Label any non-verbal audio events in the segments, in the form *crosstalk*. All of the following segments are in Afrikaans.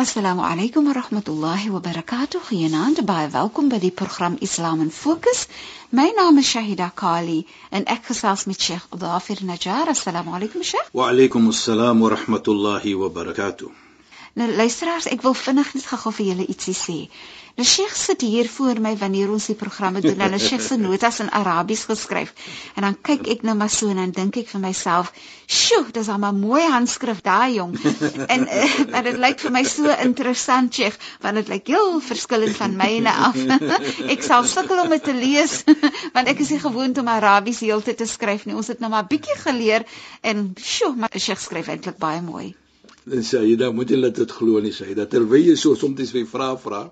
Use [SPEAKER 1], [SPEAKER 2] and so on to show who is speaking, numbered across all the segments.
[SPEAKER 1] Assalamu alaykum wa rahmatullahi wa barakatuh. Goeienaand, baie welkom by die program Islam in Fokus. My naam is Shahida Kali en ek gesels met Sheikh Dafir Najjar. Assalamu alaykum Sheikh.
[SPEAKER 2] Wa alaykum assalam wa rahmatullahi wa barakatuh.
[SPEAKER 1] Nou luisteraars, ek wil vinnig net gou vir julle ietsie sê. Die Sheikh sit hier voor my wanneer ons die programme doen. Hulle Sheikh *laughs* se notas in Arabies geskryf. En dan kyk ek nou maar so en dan dink ek vir myself, "Sjoe, dis al 'n mooi handskrif daai jong." *laughs* en uh, dit lyk vir my so interessant, Sheikh, want dit lyk heel verskillend van myne af. *laughs* ek sal sukkel om dit te lees want ek is nie gewoond om Arabies heeltyd te skryf nie. Ons het nou maar bietjie geleer en sjoe, maar Sheikh skryf eintlik baie mooi.
[SPEAKER 2] En sê jy dan moet jy dit glo nie sê dat terwyl jy so soms weer vra vra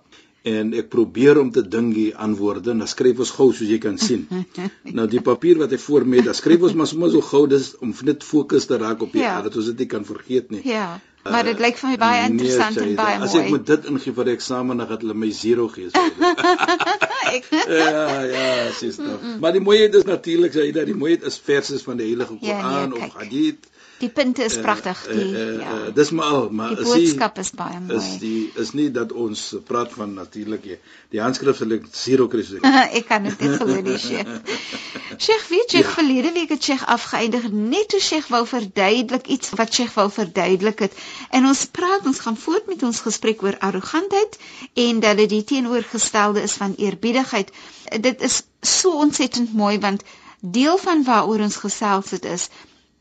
[SPEAKER 2] en ek probeer om te dink die antwoorde en dan skryf ons gou soos jy kan sien. *laughs* nou die papier wat ek voor my het, dan skryf ons maar sommer so gou dis om net fokus te raak op die ja. dat ons dit nie kan vergeet nie.
[SPEAKER 1] Ja. Maar dit lyk vir my baie nee, interessant nee, en baie mooi.
[SPEAKER 2] As ek moet dit ingee vir die eksamen dan gaan hulle my 0 gee. *laughs* *laughs* ja, ja, sies nou. Maar die mooiheid is natuurlik sê jy dat die mooiheid is verse van die Heilige Koran ja, nee, of hadith.
[SPEAKER 1] Die punte is pragtig, die uh, uh, uh, ja.
[SPEAKER 2] Dis maar al, maar
[SPEAKER 1] die boodskap is, die, is baie mooi.
[SPEAKER 2] Is die is nie dat ons praat van natuurlik die, die handskrif ek zero kry. *laughs*
[SPEAKER 1] ek kan dit nie glo nie, Sheikh. *laughs* Sheikh, weet jy, ja. verlede week het Sheikh afgeëindig net toe Sheikh wou verduidelik iets wat Sheikh wou verduidelik het. En ons praat, ons gaan voort met ons gesprek oor arrogantheid en dat dit die teenoorgestelde is van eerbiedigheid. Dit is so ontsettend mooi want deel van waaroor ons gesels het is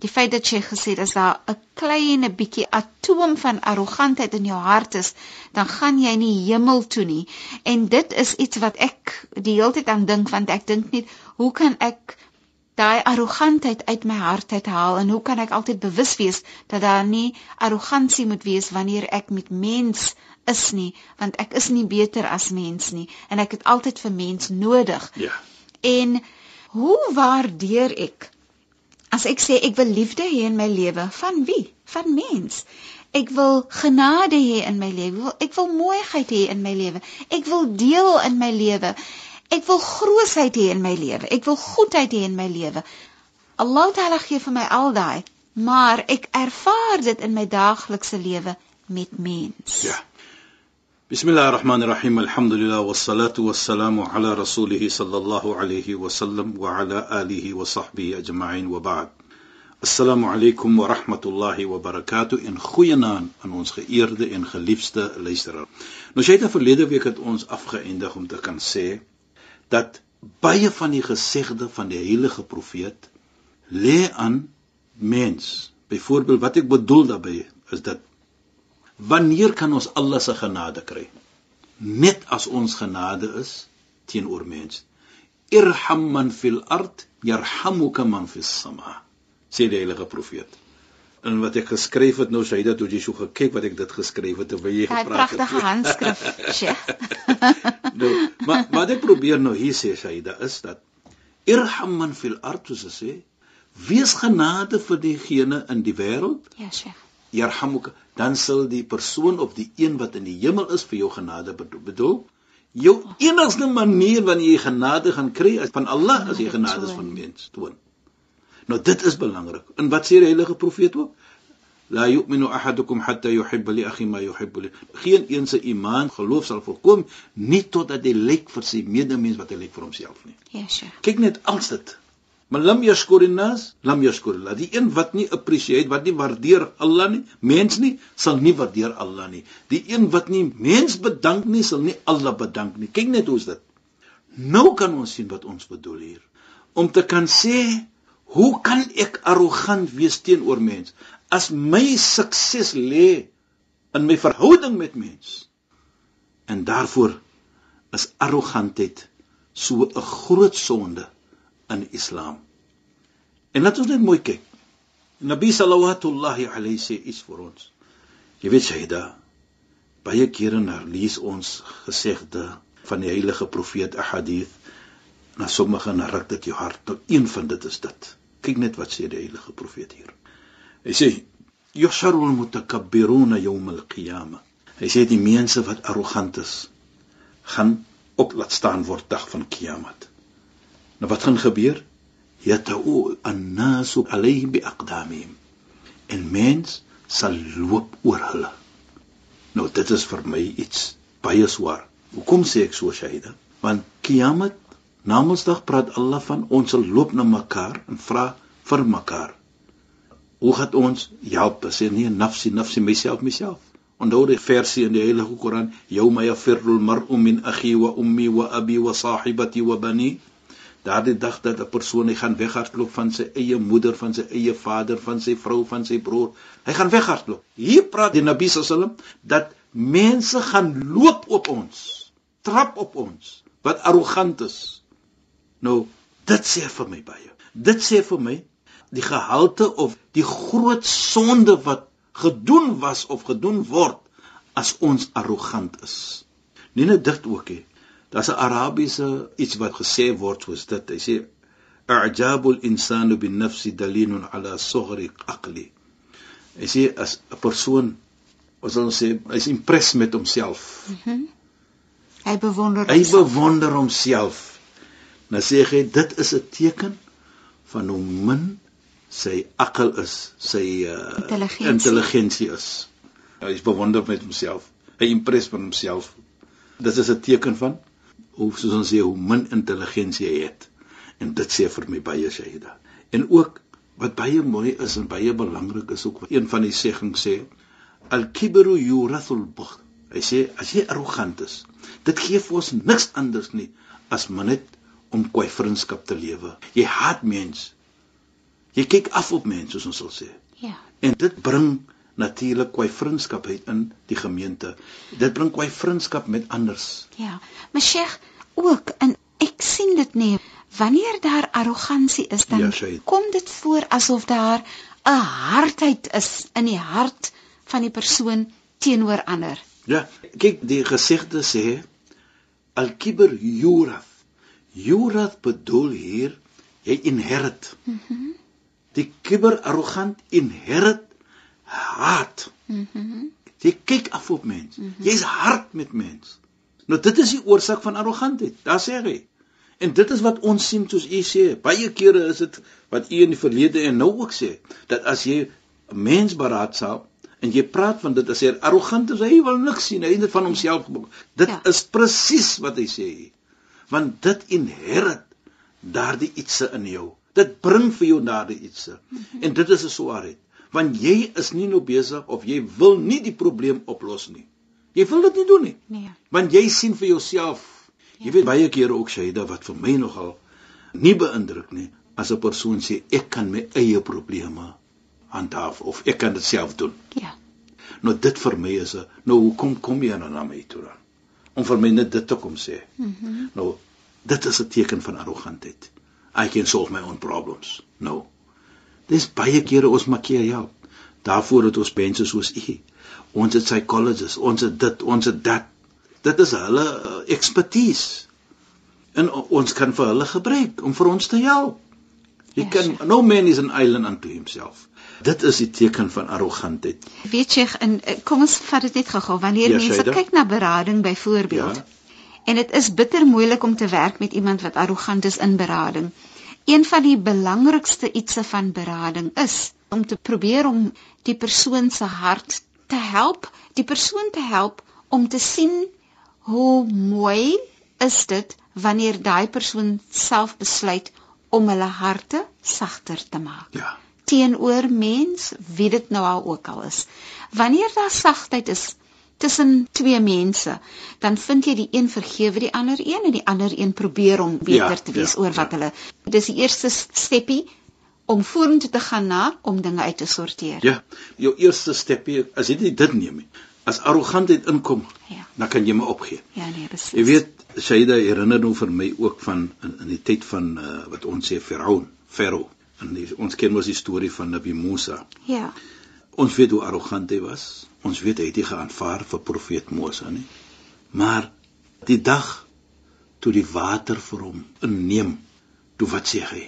[SPEAKER 1] die feit dat jy gesê het as daar 'n klein bietjie atoom van arrogantheid in jou hart is, dan gaan jy nie hemel toe nie. En dit is iets wat ek die hele tyd aan dink want ek dink net, hoe kan ek daai arrogantheid uit my hart uithaal en hoe kan ek altyd bewus wees dat daar nie arrogansie moet wees wanneer ek met mens is nie, want ek is nie beter as mens nie en ek het altyd vir mens nodig.
[SPEAKER 2] Ja.
[SPEAKER 1] En hoe waardeer ek As ek sê ek wil liefde hê in my lewe, van wie? Van mens. Ek wil genade hê in my lewe. Ek wil mooiheid hê in my lewe. Ek wil deel in my lewe. Ek wil grootsheid hê in my lewe. Ek wil goedheid hê in my lewe. Allah Taala gee vir my al daai, maar ek ervaar dit in my daaglikse lewe met mens.
[SPEAKER 2] Ja. بسم الله الرحمن الرحيم الحمد لله والصلاة والسلام على رسوله صلى الله عليه وسلم وعلى آله وصحبه أجمعين وبعد السلام عليكم ورحمة الله وبركاته in goeie naam aan ons geëerde en geliefde luisteraar. Nou sy het verlede week het ons afgeëindig om te kan sê dat baie van die gesegde van die heilige profeet lê aan mens. Byvoorbeeld wat ek bedoel daarmee is dat Wanneer kan ons Allah se genade kry? Net as ons genade is teenoor mense. Irham man fil ard yarhamuka man fis sama. Sê die heilige profeet. En wat ek geskryf het nou sê dat jy so gekyk wat ek dit geskryf het terwyl jy gepraat
[SPEAKER 1] het. 'n Pragtige handskrif, *laughs* Sheikh. *laughs*
[SPEAKER 2] nou, maar wat ek probeer nou hier sê Saida is dat irham man fil ard soos sê wees genade vir diegene in die wêreld.
[SPEAKER 1] Ja, Sheikh
[SPEAKER 2] yarhamuka dan sal die persoon op die een wat in die hemel is vir jou genade bedoel. Jou enigste manier wanneer jy genade gaan kry is van Allah as jy genade is van mens toon. Nou dit is belangrik. En wat sê die heilige profeet ook? La yu'minu ahadukum hatta yuhibba li akhi ma yuhibbu li. Geen een se iman geloof sal volkom nie totdat hy lyk vir sy medemens wat hy lyk vir homself nie.
[SPEAKER 1] Ja sure.
[SPEAKER 2] Kyk net als dit Maar lam yashkurin nas, lam yashkurillah. Die een wat nie appreciate, wat nie waardeer Allah nie, mens nie, sal nie waardeer Allah nie. Die een wat nie mens bedank nie, sal nie Allah bedank nie. Kyk net hoe's dit. Nou kan ons sien wat ons bedoel hier. Om te kan sê, hoe kan ek arrogant wees teenoor mens as my sukses lê in my verhouding met mens? En daarvoor is arrogantheid so 'n groot sonde in Islam. En laat ons net mooi kyk. Nabi sallallahu alayhi sê iets vir ons. Jy weet Shaida, baie kere na lees ons gesegde van die heilige profeet ahadith na sommige na ruk dit jou hart. Nou een van dit is dit. Kyk net wat sê die heilige profeet hier. Hy sê yusharul mutakabbiruna yawm al-qiyamah. Hy sê die mense wat arrogant is, gaan op laat staan word dag van kiamat. Nou wat gaan gebeur? Yata'u an-nasu alayhi bi aqdamihim. En mens sal loop oor hulle. Nou dit is vir my iets baie swaar. Hoekom sê ek so Shaida? Want kiamat Namedsdag praat Allah van ons sal loop na mekaar en vra vir mekaar. Hoe gaan ons help? Sê nee, nafsi, nafsi, myself, myself. Onthou die versie in die Heilige Koran, "Yawma yafirru al-mar'u min akhi wa ummi wa abi wa sahibati wa bani." Daardie dag dat 'n persoon hy gaan weghardloop van sy eie moeder, van sy eie vader, van sy vrou, van sy broer. Hy gaan weghardloop. Hier praat die Nabi sallam dat mense gaan loop op ons, trap op ons wat arrogant is. Nou, dit sê vir my baie. Dit sê vir my die gehalte of die groot sonde wat gedoen was of gedoen word as ons arrogant is. Nie net dit ook nie. Daar's 'n Arabiese iets wat gesê word soos dit. Hy sê a'jabul insanu bin nafsi dalilun ala sughri aqli. Hy sê as 'n persoon ons sê hy's impressed met homself. Mm
[SPEAKER 1] hy bewonder
[SPEAKER 2] hy bewonder homself Nou sê hy dit is 'n teken van hoe min sy akkel is, sy uh, intelligensie. intelligensie is. Hy is bewonder met homself. Hy impress met homself. Dit is 'n teken van hoe soos ons sê hoe min intelligensie hy het. En dit sê vir my baie Shaida. En ook wat baie mooi is en baie belangrik is ook een van die seggings sê al-kibru yurathul bukhl. Hy sê as jy arrogant is, dit gee vir ons niks anders nie as maar net om kwai vriendskap te lewe. Jy haat mens. Jy kyk af op mense soos ons sal sê.
[SPEAKER 1] Ja.
[SPEAKER 2] En dit bring natuurlik kwai vriendskap uit in die gemeente. Dit bring kwai vriendskap met anders.
[SPEAKER 1] Ja. Maar Sheikh ook en ek sien dit nie wanneer daar arrogansie is dan ja, kom dit voor asof daar 'n hardheid is in die hart van die persoon teenoor ander.
[SPEAKER 2] Ja, kyk die gesegde sê al-kibr yurath Jurath bedoel hier jy inherit. Mhm. Mm die kiber arrogant inherit haat. Mhm. Mm jy kyk af op mens. Mm -hmm. Jy's hard met mens. Nou dit is die oorsaak van arrogantheid. Daar sê hy. En dit is wat ons sien soos u sê. Baie kere is dit wat u in die verlede en nou ook sê dat as jy 'n mens beraadsaam en jy praat van dit as hy arrogant is, hy wil niks sien, hy het van homself gebou. Dit ja. is presies wat hy sê want dit inherit daardie ietsie in jou. Dit bring vir jou daardie ietsie. Mm -hmm. En dit is 'n swaarheid, want jy is nie nou besig of jy wil nie die probleem oplos nie. Jy wil dit nie doen nie.
[SPEAKER 1] Nee.
[SPEAKER 2] Want jy sien vir jouself. Ja. Jy weet baie kere ook Shaida wat vir my nogal nie beïndruk nie as 'n persoon sê ek kan my eie probleme handhaaf of ek kan dit self doen.
[SPEAKER 1] Ja.
[SPEAKER 2] Nou dit vir my is 'n nou hoekom kom jy nou na my toe dan? om vir my net dit te kom sê. Mm -hmm. Nou, dit is 'n teken van arrogantheid. I can solve my own problems. No. Dis baie kere ons maak hier help. Daarvoor het ons mense soos u. Ons het psychologists, ons het dit, ons het dat. Dit is hulle uh, expertise. En ons kan vir hulle gebruik om vir ons te help. Jy yes, kan no man is an island unto himself. Dit is die teken van arrogantheid.
[SPEAKER 1] Weet jy, in, eh, kom ons vat dit net gou-gou. Wanneer ja, mense kyk na berading byvoorbeeld. Ja. En dit is bitter moeilik om te werk met iemand wat arrogant is in berading. Een van die belangrikste ietsie van berading is om te probeer om die persoon se hart te help, die persoon te help om te sien hoe mooi is dit wanneer daai persoon self besluit om hulle harte sagter te maak.
[SPEAKER 2] Ja
[SPEAKER 1] teenoor mens, wie dit nou al ook al is. Wanneer daar sagtheid is tussen twee mense, dan vind jy die een vergewe die ander een en die ander een probeer om beter ja, te wees ja, oor wat ja. hulle. Dis die eerste steppie om vorentoe te gaan na om dinge uit te sorteer.
[SPEAKER 2] Ja, jou eerste steppie as jy dit neem. As arrogantheid inkom,
[SPEAKER 1] Ja.
[SPEAKER 2] dan kan jy my opgee.
[SPEAKER 1] Ja, nee, beslis.
[SPEAKER 2] Jy weet, Shaida herinner nou vir my ook van in, in die tyd van uh, wat ons sê Firaun, Farao. En die, ons ken mos die storie van Nabi Musa.
[SPEAKER 1] Ja.
[SPEAKER 2] Ons weet hoe arrogant hy was. Ons weet hy het nie geaanvaar vir profeet Moses nie. Maar die dag toe die water vir hom inneem, toe wat sê hy?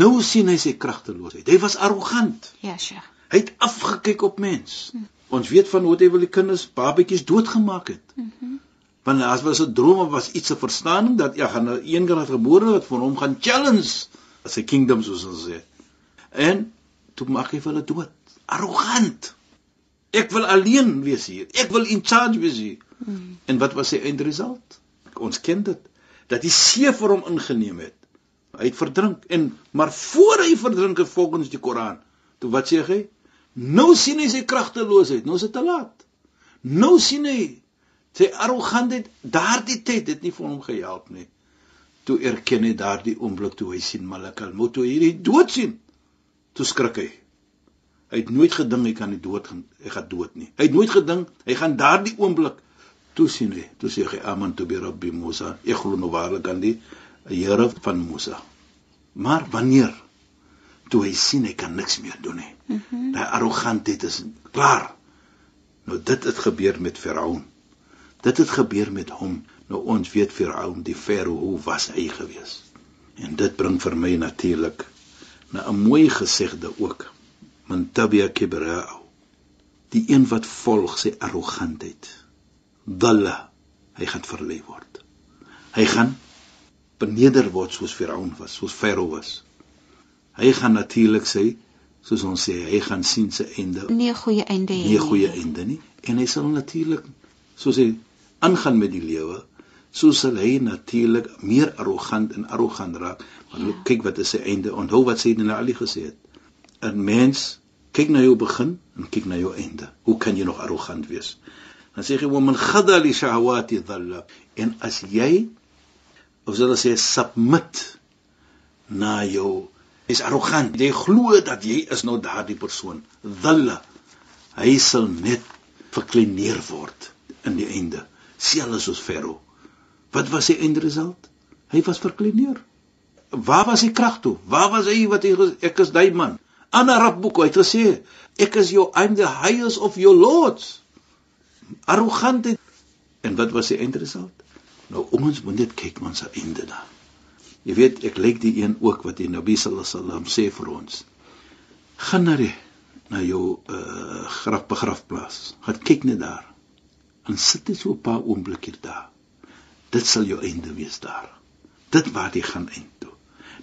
[SPEAKER 2] Nou sien hy sy kragteloosheid. Hy was arrogant.
[SPEAKER 1] Ja, Sheikh.
[SPEAKER 2] Hy het afgekyk op mens. Ons weet van hoe hy wil die kinders babetjies doodgemaak het. Want as was 'n droom of was iets 'n verstaaning dat ja gaan nou een kind gebore word van hom gaan challenge as 'n kingdom soos ons sê. En toe maak hy hulle dood. Arrogant. Ek wil alleen wees hier. Ek wil in charge wees hier.
[SPEAKER 1] Mm.
[SPEAKER 2] En wat was sy eindresult? Ons ken dit dat die see vir hom ingeneem het. Hy het verdrink en maar voor hy verdrink het volgens die Koran, toe wat sê hy? Nou sien hy sy kragteloosheid, nou is dit te laat. Nou sien hy sy arrogantheid daardie tyd het nie vir hom gehelp nie. Toe erken hy daardie oomblik toe hy sien Malak al-Maut toe hierdie dood sien. Toe skrik hy. Hy het nooit gedink hy kan die dood gaan hy gaan dood nie. Hy het nooit gedink hy gaan daardie oomblik toe sien hy. Toe sê hy aman tu bi rabbi Musa. Ek glo nou waarlik aan die Here van Musa. Maar wanneer toe hy sien hy kan niks meer doen nie. Mm -hmm. Daai arrogantheid is klaar. Nou dit het gebeur met Firaun. Dit het gebeur met hom. Nou ons weet Firaun, die Farao, hoe was hy gewees? En dit bring vir my natuurlik na 'n mooi gesegde ook. Man tabia kibra'u. Die een wat volg sy arrogantheid. Dalla, hy gaan verlei word. Hy gaan beneder word soos Firaun was, soos Farao was. Hy gaan natuurlik sê soos ons sê, hy gaan sien sy einde
[SPEAKER 1] Nie 'n goeie einde hê.
[SPEAKER 2] nie 'n goeie einde nie en hy sal natuurlik soos hy aangaan met die lewe so sal hy natuurlik meer arrogant en arrogant raak want ja. kyk wat is sy einde onthou wat sê Sayyidina Ali gesê het 'n mens kyk na jou begin en kyk na jou einde. Hoe kan jy nog arrogant wees? Dan sê hy woman khada li shahawati dhalla en as jy of sal sê submit na jou is arrogant. Jy glo dat jy is nou daardie persoon. Dhalla hy sal net verkleineer word in die einde. Selfs soos Farao wat was sy eindresult? Hy was verkleineer. Waar was sy krag toe? Waar was hy wat hy ek is daai man ana rabbuka hy het gesê ek is jou I'm the highest of your lords arrogantheid en wat was sy eindresult? Nou ons moet net kyk ons se einde daar. Jy weet ek lyk die een ook wat die Nabi sallallahu alaihi wasallam sê vir ons. Gaan na die na jou uh, graf begrafplaas. Gaan kyk net daar. En sit net so 'n paar oomblikke daar. Dit sal jou einde wees daar. Dit waar jy gaan eind toe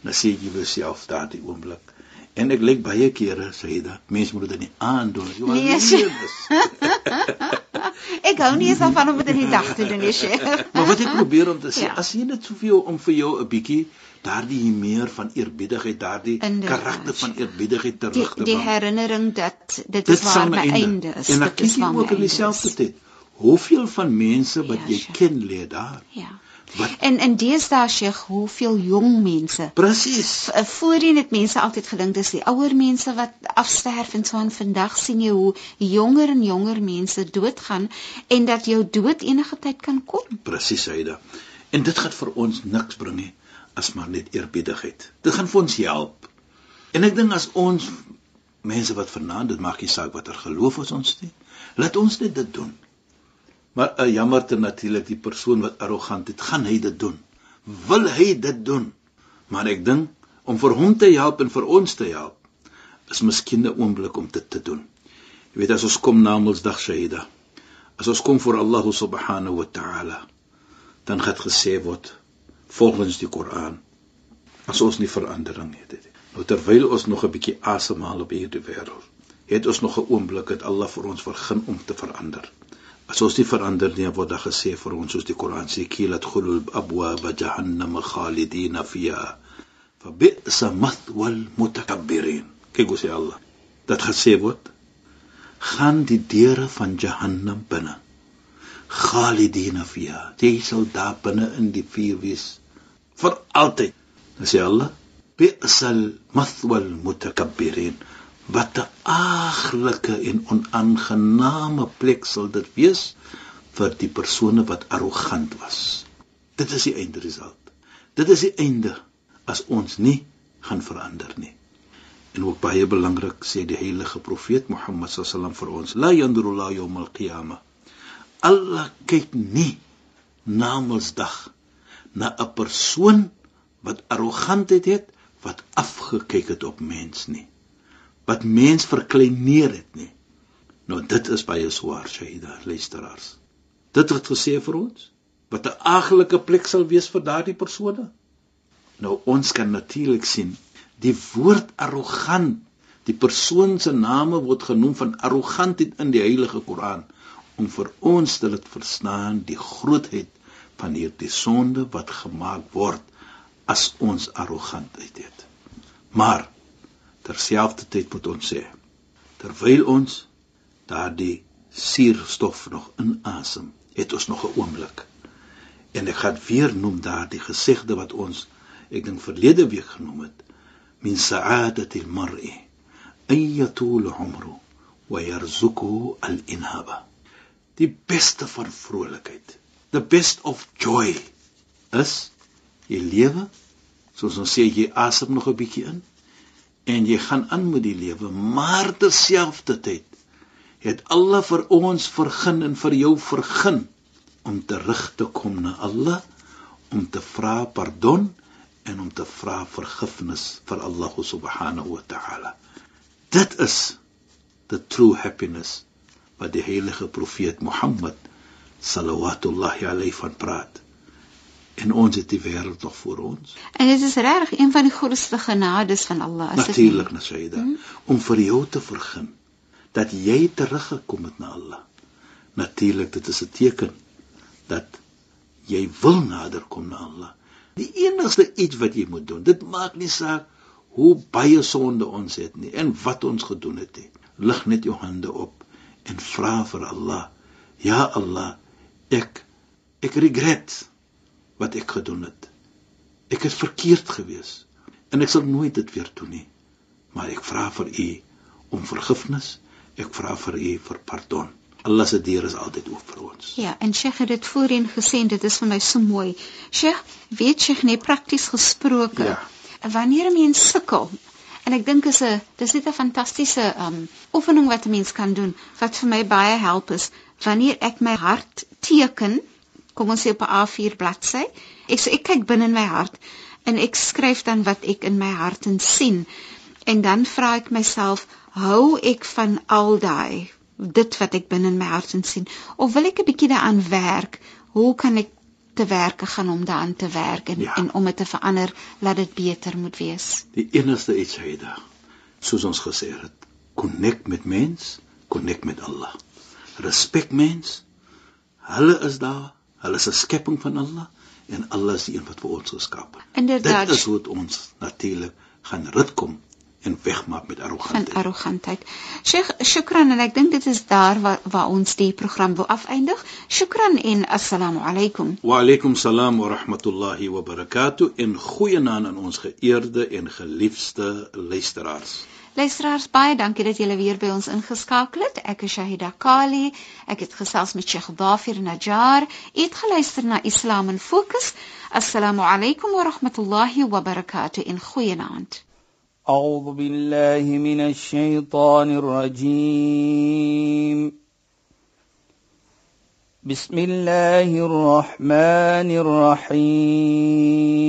[SPEAKER 2] dan sê jy vir jouself daardie oomblik en ek lyk baie kere dit mense moet dit nie aandoen as jy
[SPEAKER 1] Nee, sê-
[SPEAKER 2] is *laughs*
[SPEAKER 1] Ek hou nie eens daarvan om dit in die dag te doen, nie, Sheikh. *laughs*
[SPEAKER 2] Maar wat ek probeer om te sê,
[SPEAKER 1] Ja.
[SPEAKER 2] as jy net soveel om vir jou 'n bietjie daardie meer van eerbiedigheid, daardie karakter van eerbiedigheid
[SPEAKER 1] die,
[SPEAKER 2] terug te
[SPEAKER 1] die
[SPEAKER 2] bring.
[SPEAKER 1] herinnering dat dit
[SPEAKER 2] Dit
[SPEAKER 1] is waar my
[SPEAKER 2] my
[SPEAKER 1] einde is.
[SPEAKER 2] En dan
[SPEAKER 1] dit
[SPEAKER 2] kyk
[SPEAKER 1] is
[SPEAKER 2] jy
[SPEAKER 1] waar my
[SPEAKER 2] ook in
[SPEAKER 1] einde
[SPEAKER 2] dieselfde tyd. Hoeveel van mense wat
[SPEAKER 1] Ja,
[SPEAKER 2] jy ken lê daar?
[SPEAKER 1] Ja.
[SPEAKER 2] Wat
[SPEAKER 1] En in deesdae Sheikh, hoeveel jong mense
[SPEAKER 2] presies.
[SPEAKER 1] Voorheen het mense altyd gedink dis die ouer mense wat afsterf en so aan vandag sien jy hoe jonger en jonger mense doodgaan en dat jou dood enige tyd kan kom.
[SPEAKER 2] Presies hyde. En dit gaan vir ons niks bring nie as maar net eerbiedigheid. Dit gaan vir ons help. En ek dink as ons mense wat vanaand dit maak nie saak watter geloof ons ons nie, laat ons net dit doen. Maar uh, jammerte natuurlik die persoon wat arrogant is, gaan hy dit doen. Wil hy dit doen? Maar ek dink om vir hom te help en vir ons te help is miskien 'n oomblik om dit te doen. Jy weet as ons kom na Mondsdag Shahida, as ons kom voor Allah subhanahu wa ta'ala, dan gaan gesê word volgens die Koran as ons nie verandering het nie. Nou terwyl ons nog 'n bietjie asemhaal op hierdie wêreld, het ons nog 'n oomblik dat Allah vir ons vergun om te verander. As ons nie verander nie, word daar gesê vir ons soos die Koran sê, "Kilat khulul abwaab jahannam khalidina fiha." Fa bi'sa mathwal mutakabbirin. Kyk hoe sê Allah. Dat gesê word, gaan die deure van Jahannam binne khalidina fiha. Jy sal daar binne in die vuur wees vir altyd. Dan sê Allah, bi'sal mathwal mutakabbirin. Wat 'n aaglike en onaangename plek sal dit wees vir die persone wat arrogant was. Dit is die eindresult. Dit is die einde as ons nie gaan verander nie. En ook baie belangrik sê die heilige profeet Mohammed sallam vir ons: "La yandurullah yawmal qiyamah." Allah kyk nie na Mondsdag na 'n persoon wat arrogantheid het, wat afgekyk het op mens nie. Wat mens verkleineer het nie. Nou dit is baie swaar, Shaida, luisteraars. Dit wat gesê vir ons, wat 'n aglike plek sal wees vir daardie persone. Nou ons kan natuurlik sien die woord arrogant, die persoon se name word genoem van arrogantheid in die Heilige Koran om vir ons te laat verstaan die grootheid van hierdie sonde wat gemaak word as ons arrogantheid het. Maar terselfdertyd moet ons sê terwyl ons daardie suurstof nog inasem, het ons nog 'n oomblik. En ek gaan weer noem daardie gesegde wat ons ek dink verlede week genoem het. Min sa'adati al-mar'i ayatul 'umru wa yarzuquhu al-inhaba die beste van vrolikheid. The best of joy is jy lewe soos ons sê jy asem nog 'n bietjie in en jy gaan aan met die lewe, maar terselfdertyd het Allah vir ons vergun en vir jou vergun om terug te kom na Allah om te vra pardon en om te vra vergifnis vir Allah subhanahu wa ta'ala. Dit is the true happiness wat die heilige profeet Mohammed sallallahu alayhi van praat. En ons het die wêreld nog voor ons.
[SPEAKER 1] En dit is regtig een van die grootste genades van Allah.
[SPEAKER 2] Natuurlik, Nasaida, hmm? om vir jou te vergun dat jy teruggekom het na Allah. Natuurlik, dit is 'n teken dat jy wil nader kom na Allah. Die enigste iets wat jy moet doen, dit maak nie saak hoe baie sonde ons het nie en wat ons gedoen het nie. Lig net jou hande op en vra vir Allah ja Allah ek ek regret wat ek gedoen het ek het verkeerd gewees en ek sal nooit dit weer doen nie maar ek vra vir u om vergifnis ek vra vir u vir pardon Allah se deur is altyd oop vir ons.
[SPEAKER 1] Ja, en Sheikh het dit voorheen gesê en dit is vir my so mooi. Sheikh, weet Sheikh net prakties gesproke. Ja. Wanneer 'n mens sukkel En ek dink is 'n dis net 'n fantastiese um oefening wat 'n mens kan doen wat vir my baie help is wanneer ek my hart teken, kom ons sê op 'n A4 bladsy. Ek so ek kyk binne in my hart en ek skryf dan wat ek in my hart en sien. En dan vra ek myself, hou ek van al daai dit wat ek binne in my hart en sien of wil ek 'n bietjie daaraan werk? Hoe kan ek te werke gaan om daaraan te werk en ja. en om dit te verander laat dit beter moet wees.
[SPEAKER 2] Die enigste iets hy daar soos ons gesê het, connect met mens, connect met Allah. Respek mens. Hulle is daar, hulle is 'n skepping van Allah en Allah is die een wat vir ons geskaap het.
[SPEAKER 1] Inderdaad.
[SPEAKER 2] Dit is hoe ons natuurlik gaan rit kom en wegmaak met arrogantheid.
[SPEAKER 1] Van arrogantheid. Sheikh, shukran en ek dink dit is daar waar waar ons die program wil afeindig. Shukran en assalamu alaykum.
[SPEAKER 2] Wa alaykum salaam wa rahmatullahi wa barakatuh en goeienaand aan ons geëerde en geliefde luisteraars.
[SPEAKER 1] Luisteraars, baie dankie dat julle weer by ons ingeskakel het. Ek is Shahida Kali. Ek het gesels met Sheikh Dafir Najjar. Het geluister na Islam in Fokus. Assalamu alaykum wa rahmatullahi wa barakatuh en goeienaand.
[SPEAKER 3] أعوذ بالله من الشيطان الرجيم بسم الله الرحمن الرحيم